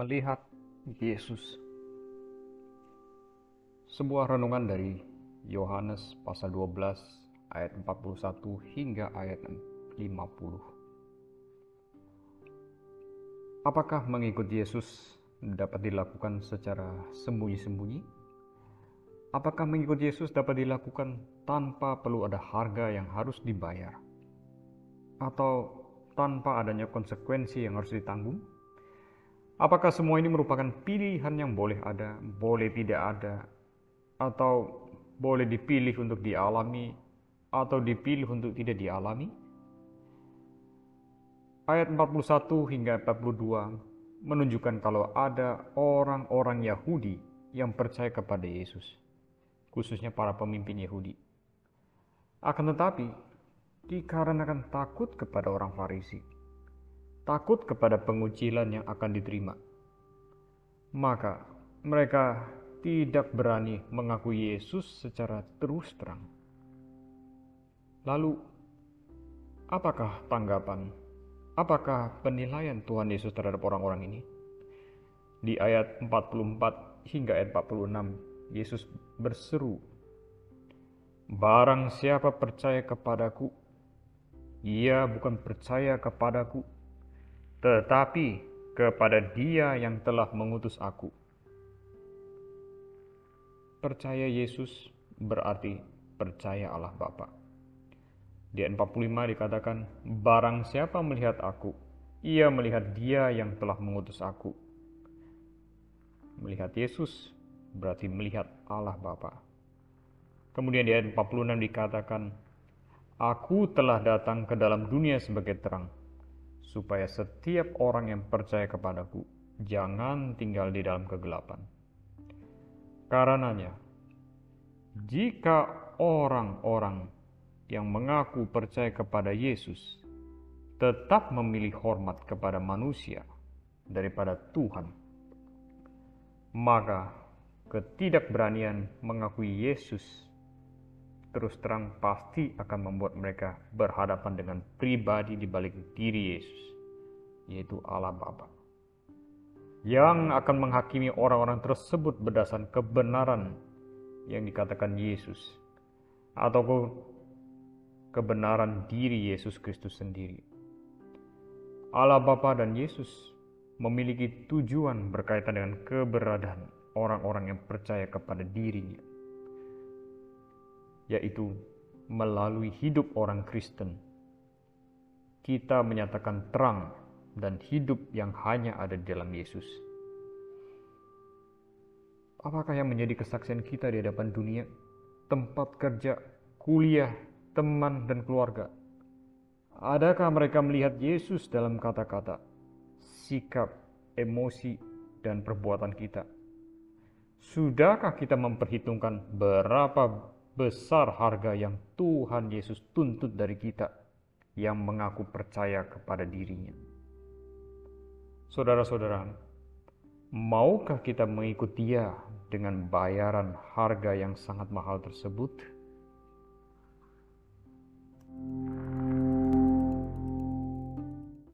melihat Yesus. Sebuah renungan dari Yohanes pasal 12 ayat 41 hingga ayat 50. Apakah mengikut Yesus dapat dilakukan secara sembunyi-sembunyi? Apakah mengikut Yesus dapat dilakukan tanpa perlu ada harga yang harus dibayar? Atau tanpa adanya konsekuensi yang harus ditanggung? Apakah semua ini merupakan pilihan yang boleh ada, boleh tidak ada, atau boleh dipilih untuk dialami, atau dipilih untuk tidak dialami? Ayat 41 hingga 42 menunjukkan kalau ada orang-orang Yahudi yang percaya kepada Yesus, khususnya para pemimpin Yahudi. Akan tetapi, dikarenakan takut kepada orang Farisi, takut kepada pengucilan yang akan diterima. Maka mereka tidak berani mengakui Yesus secara terus terang. Lalu, apakah tanggapan, apakah penilaian Tuhan Yesus terhadap orang-orang ini? Di ayat 44 hingga ayat 46, Yesus berseru, Barang siapa percaya kepadaku, ia bukan percaya kepadaku, tetapi kepada Dia yang telah mengutus aku. Percaya Yesus berarti percaya Allah Bapa. Di ayat 45 dikatakan, Barang siapa melihat aku, ia melihat dia yang telah mengutus aku. Melihat Yesus berarti melihat Allah Bapa. Kemudian di ayat 46 dikatakan, Aku telah datang ke dalam dunia sebagai terang, supaya setiap orang yang percaya kepadaku jangan tinggal di dalam kegelapan. Karenanya, jika orang-orang yang mengaku percaya kepada Yesus tetap memilih hormat kepada manusia daripada Tuhan, maka ketidakberanian mengakui Yesus terus terang pasti akan membuat mereka berhadapan dengan pribadi di balik diri Yesus, yaitu Allah Bapa. Yang akan menghakimi orang-orang tersebut berdasarkan kebenaran yang dikatakan Yesus, atau kebenaran diri Yesus Kristus sendiri. Allah Bapa dan Yesus memiliki tujuan berkaitan dengan keberadaan orang-orang yang percaya kepada dirinya yaitu melalui hidup orang Kristen. Kita menyatakan terang dan hidup yang hanya ada di dalam Yesus. Apakah yang menjadi kesaksian kita di hadapan dunia, tempat kerja, kuliah, teman, dan keluarga? Adakah mereka melihat Yesus dalam kata-kata, sikap, emosi, dan perbuatan kita? Sudahkah kita memperhitungkan berapa besar harga yang Tuhan Yesus tuntut dari kita yang mengaku percaya kepada dirinya. Saudara-saudara, maukah kita mengikut dia dengan bayaran harga yang sangat mahal tersebut? thank you